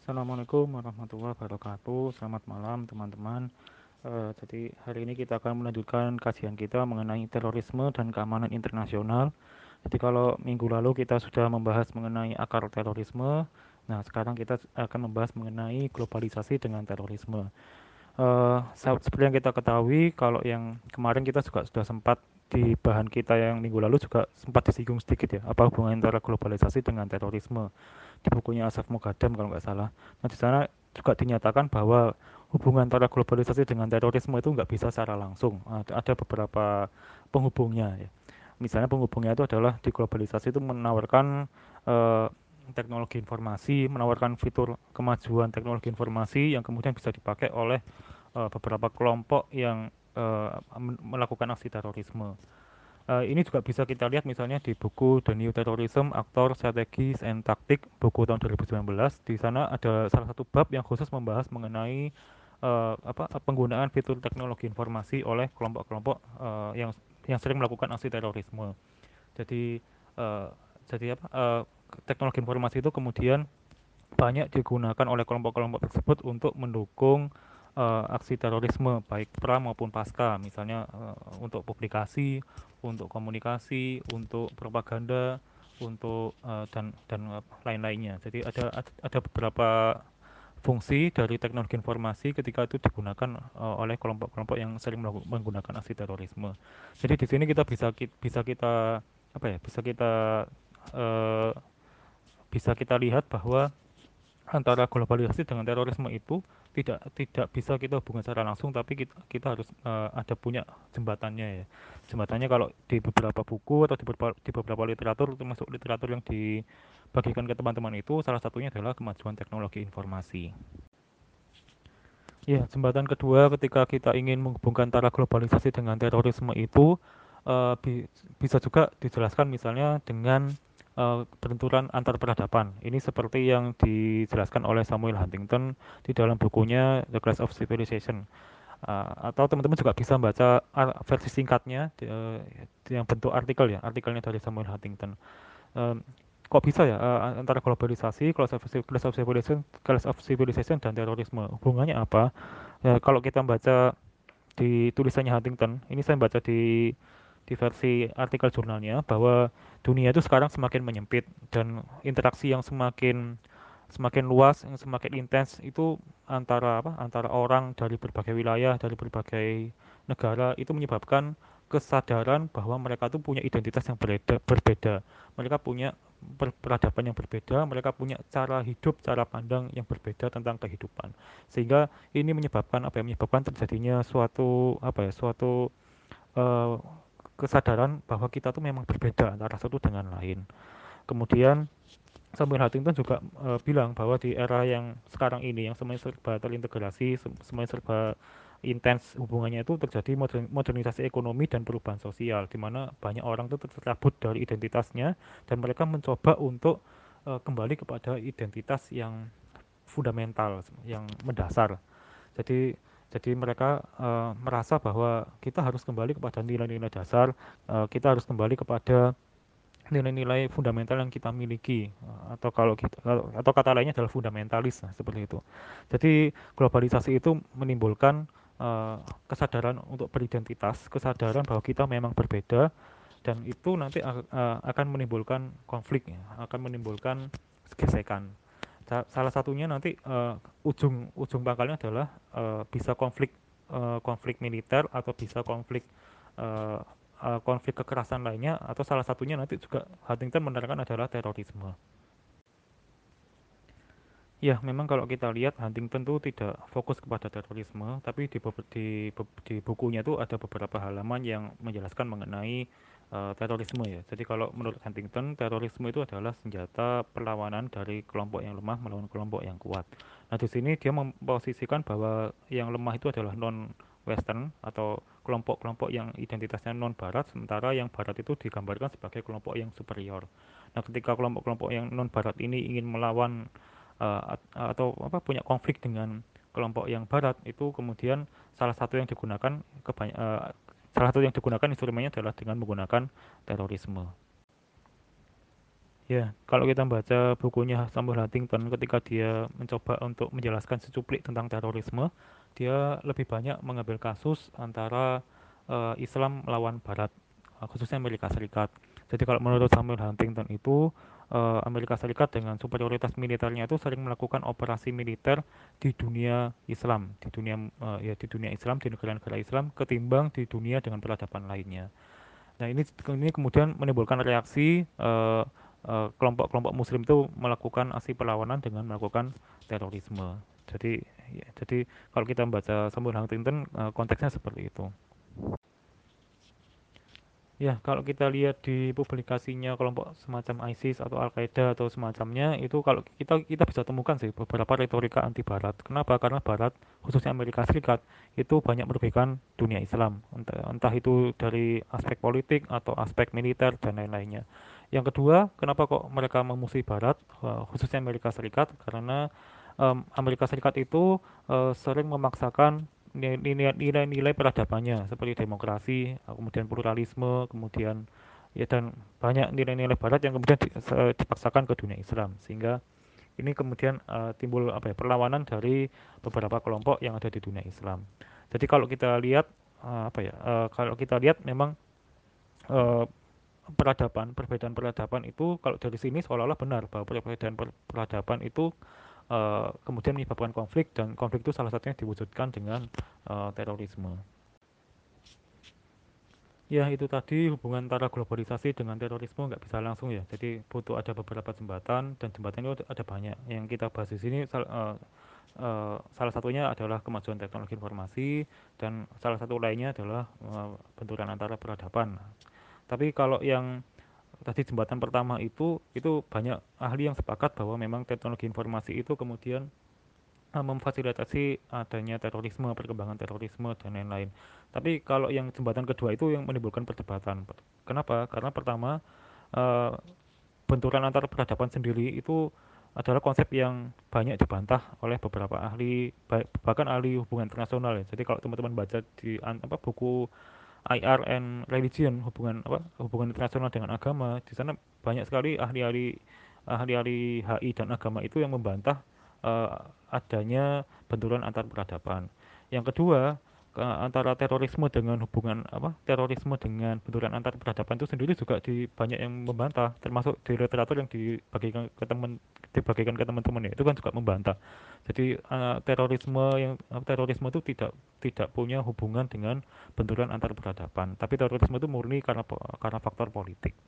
Assalamualaikum warahmatullahi wabarakatuh. Selamat malam teman-teman. Uh, jadi hari ini kita akan melanjutkan kajian kita mengenai terorisme dan keamanan internasional. Jadi kalau minggu lalu kita sudah membahas mengenai akar terorisme, nah sekarang kita akan membahas mengenai globalisasi dengan terorisme. Uh, seperti yang kita ketahui, kalau yang kemarin kita juga sudah sempat di bahan kita yang minggu lalu juga sempat disinggung sedikit ya, apa hubungan antara globalisasi dengan terorisme di bukunya Asaf Mugadam kalau nggak salah. Nah di sana juga dinyatakan bahwa hubungan antara globalisasi dengan terorisme itu nggak bisa secara langsung. Ada beberapa penghubungnya ya. Misalnya penghubungnya itu adalah di globalisasi itu menawarkan eh, teknologi informasi, menawarkan fitur kemajuan teknologi informasi yang kemudian bisa dipakai oleh eh, beberapa kelompok yang eh, melakukan aksi terorisme. Uh, ini juga bisa kita lihat misalnya di buku The New Terrorism, Aktor, Strategis, and Taktik, buku tahun 2019. Di sana ada salah satu bab yang khusus membahas mengenai uh, apa penggunaan fitur teknologi informasi oleh kelompok-kelompok uh, yang yang sering melakukan aksi terorisme. Jadi uh, jadi apa uh, teknologi informasi itu kemudian banyak digunakan oleh kelompok-kelompok tersebut untuk mendukung uh, aksi terorisme baik pra maupun pasca. Misalnya uh, untuk publikasi untuk komunikasi untuk propaganda untuk uh, dan dan lain-lainnya. Jadi ada ada beberapa fungsi dari teknologi informasi ketika itu digunakan uh, oleh kelompok-kelompok yang sering menggunakan aksi terorisme. Jadi di sini kita bisa bisa kita apa ya bisa kita uh, bisa kita lihat bahwa antara globalisasi dengan terorisme itu tidak tidak bisa kita hubungan secara langsung tapi kita, kita harus uh, ada punya jembatannya ya. Jembatannya kalau di beberapa buku atau di beberapa, di beberapa literatur termasuk literatur yang dibagikan ke teman-teman itu salah satunya adalah kemajuan teknologi informasi. Ya jembatan kedua ketika kita ingin menghubungkan antara globalisasi dengan terorisme itu uh, bi bisa juga dijelaskan misalnya dengan uh, benturan antar peradaban. Ini seperti yang dijelaskan oleh Samuel Huntington di dalam bukunya The Clash of Civilization. Uh, atau teman-teman juga bisa baca versi singkatnya uh, yang bentuk artikel ya, artikelnya dari Samuel Huntington. Uh, kok bisa ya uh, antara globalisasi, class of, of civilization, class of civilization dan terorisme hubungannya apa? Ya, kalau kita baca di tulisannya Huntington, ini saya baca di di versi artikel jurnalnya bahwa dunia itu sekarang semakin menyempit dan interaksi yang semakin semakin luas, yang semakin intens itu antara apa? antara orang dari berbagai wilayah, dari berbagai negara itu menyebabkan kesadaran bahwa mereka itu punya identitas yang berbeda, berbeda. Mereka punya peradaban yang berbeda, mereka punya cara hidup, cara pandang yang berbeda tentang kehidupan. Sehingga ini menyebabkan apa ya? menyebabkan terjadinya suatu apa ya? suatu uh, kesadaran bahwa kita tuh memang berbeda antara satu dengan lain. Kemudian Samuel Huntington juga e, bilang bahwa di era yang sekarang ini yang semuanya serba terintegrasi, semuanya serba intens hubungannya itu terjadi modern, modernisasi ekonomi dan perubahan sosial di mana banyak orang itu tercabut dari identitasnya dan mereka mencoba untuk e, kembali kepada identitas yang fundamental yang mendasar. Jadi jadi mereka uh, merasa bahwa kita harus kembali kepada nilai-nilai dasar, uh, kita harus kembali kepada nilai-nilai fundamental yang kita miliki uh, atau kalau kita atau kata lainnya adalah fundamentalis nah, seperti itu. Jadi globalisasi itu menimbulkan uh, kesadaran untuk beridentitas, kesadaran bahwa kita memang berbeda dan itu nanti akan menimbulkan konflik, ya, akan menimbulkan gesekan salah satunya nanti uh, ujung ujung pangkalnya adalah uh, bisa konflik uh, konflik militer atau bisa konflik uh, uh, konflik kekerasan lainnya atau salah satunya nanti juga Huntington menerangkan adalah terorisme. Ya, memang kalau kita lihat Huntington itu tidak fokus kepada terorisme, tapi di, di, di bukunya itu ada beberapa halaman yang menjelaskan mengenai uh, terorisme ya. Jadi kalau menurut Huntington, terorisme itu adalah senjata perlawanan dari kelompok yang lemah melawan kelompok yang kuat. Nah, di sini dia memposisikan bahwa yang lemah itu adalah non western atau kelompok-kelompok yang identitasnya non barat sementara yang barat itu digambarkan sebagai kelompok yang superior. Nah, ketika kelompok-kelompok yang non barat ini ingin melawan uh, atau apa punya konflik dengan kelompok yang barat itu kemudian salah satu yang digunakan kebanyak, uh, Salah satu yang digunakan instrumennya adalah dengan menggunakan terorisme. Ya, kalau kita baca bukunya Samuel Huntington ketika dia mencoba untuk menjelaskan secuplik tentang terorisme, dia lebih banyak mengambil kasus antara uh, Islam melawan Barat, uh, khususnya Amerika Serikat. Jadi kalau menurut Samuel Huntington itu uh, Amerika Serikat dengan superioritas militernya itu sering melakukan operasi militer di dunia Islam, di dunia uh, ya di dunia Islam, di negara-negara Islam ketimbang di dunia dengan peradaban lainnya. Nah ini ini kemudian menimbulkan reaksi uh, Eh, kelompok-kelompok muslim itu melakukan aksi perlawanan dengan melakukan terorisme. Jadi ya, jadi kalau kita membaca Samuel Huntington uh, konteksnya seperti itu. Ya, kalau kita lihat di publikasinya kelompok semacam ISIS atau Al-Qaeda atau semacamnya, itu kalau kita kita bisa temukan sih beberapa retorika anti barat. Kenapa? Karena barat, khususnya Amerika Serikat, itu banyak merugikan dunia Islam. Entah, entah itu dari aspek politik atau aspek militer dan lain-lainnya. Yang kedua, kenapa kok mereka memusuhi barat, uh, khususnya Amerika Serikat? Karena um, Amerika Serikat itu uh, sering memaksakan nilai-nilai peradabannya seperti demokrasi, kemudian pluralisme, kemudian ya dan banyak nilai-nilai barat yang kemudian dipaksakan ke dunia Islam sehingga ini kemudian uh, timbul apa ya perlawanan dari beberapa kelompok yang ada di dunia Islam. Jadi kalau kita lihat uh, apa ya uh, kalau kita lihat memang uh, peradaban perbedaan peradaban itu kalau dari sini seolah-olah benar bahwa perbedaan peradaban itu uh, kemudian menyebabkan konflik dan konflik itu salah satunya diwujudkan dengan uh, terorisme. Ya itu tadi hubungan antara globalisasi dengan terorisme nggak bisa langsung ya. Jadi butuh ada beberapa jembatan dan jembatan itu ada banyak. Yang kita bahas di sini uh, uh, salah satunya adalah kemajuan teknologi informasi dan salah satu lainnya adalah uh, benturan antara peradaban. Tapi kalau yang tadi jembatan pertama itu itu banyak ahli yang sepakat bahwa memang teknologi informasi itu kemudian uh, memfasilitasi adanya terorisme, perkembangan terorisme dan lain-lain. Tapi kalau yang jembatan kedua itu yang menimbulkan perdebatan. Kenapa? Karena pertama uh, benturan antar peradaban sendiri itu adalah konsep yang banyak dibantah oleh beberapa ahli bahkan ahli hubungan internasional ya. Jadi kalau teman-teman baca di apa buku IR and religion hubungan apa hubungan internasional dengan agama di sana banyak sekali ahli-ahli ahli-ahli HI dan agama itu yang membantah uh, adanya benturan antar peradaban. Yang kedua, antara terorisme dengan hubungan apa terorisme dengan benturan antar peradaban itu sendiri juga di banyak yang membantah termasuk di literatur yang dibagikan ke teman dibagikan ke teman-teman ya itu kan juga membantah. Jadi uh, terorisme yang uh, terorisme itu tidak tidak punya hubungan dengan benturan antar peradaban. Tapi terorisme itu murni karena karena faktor politik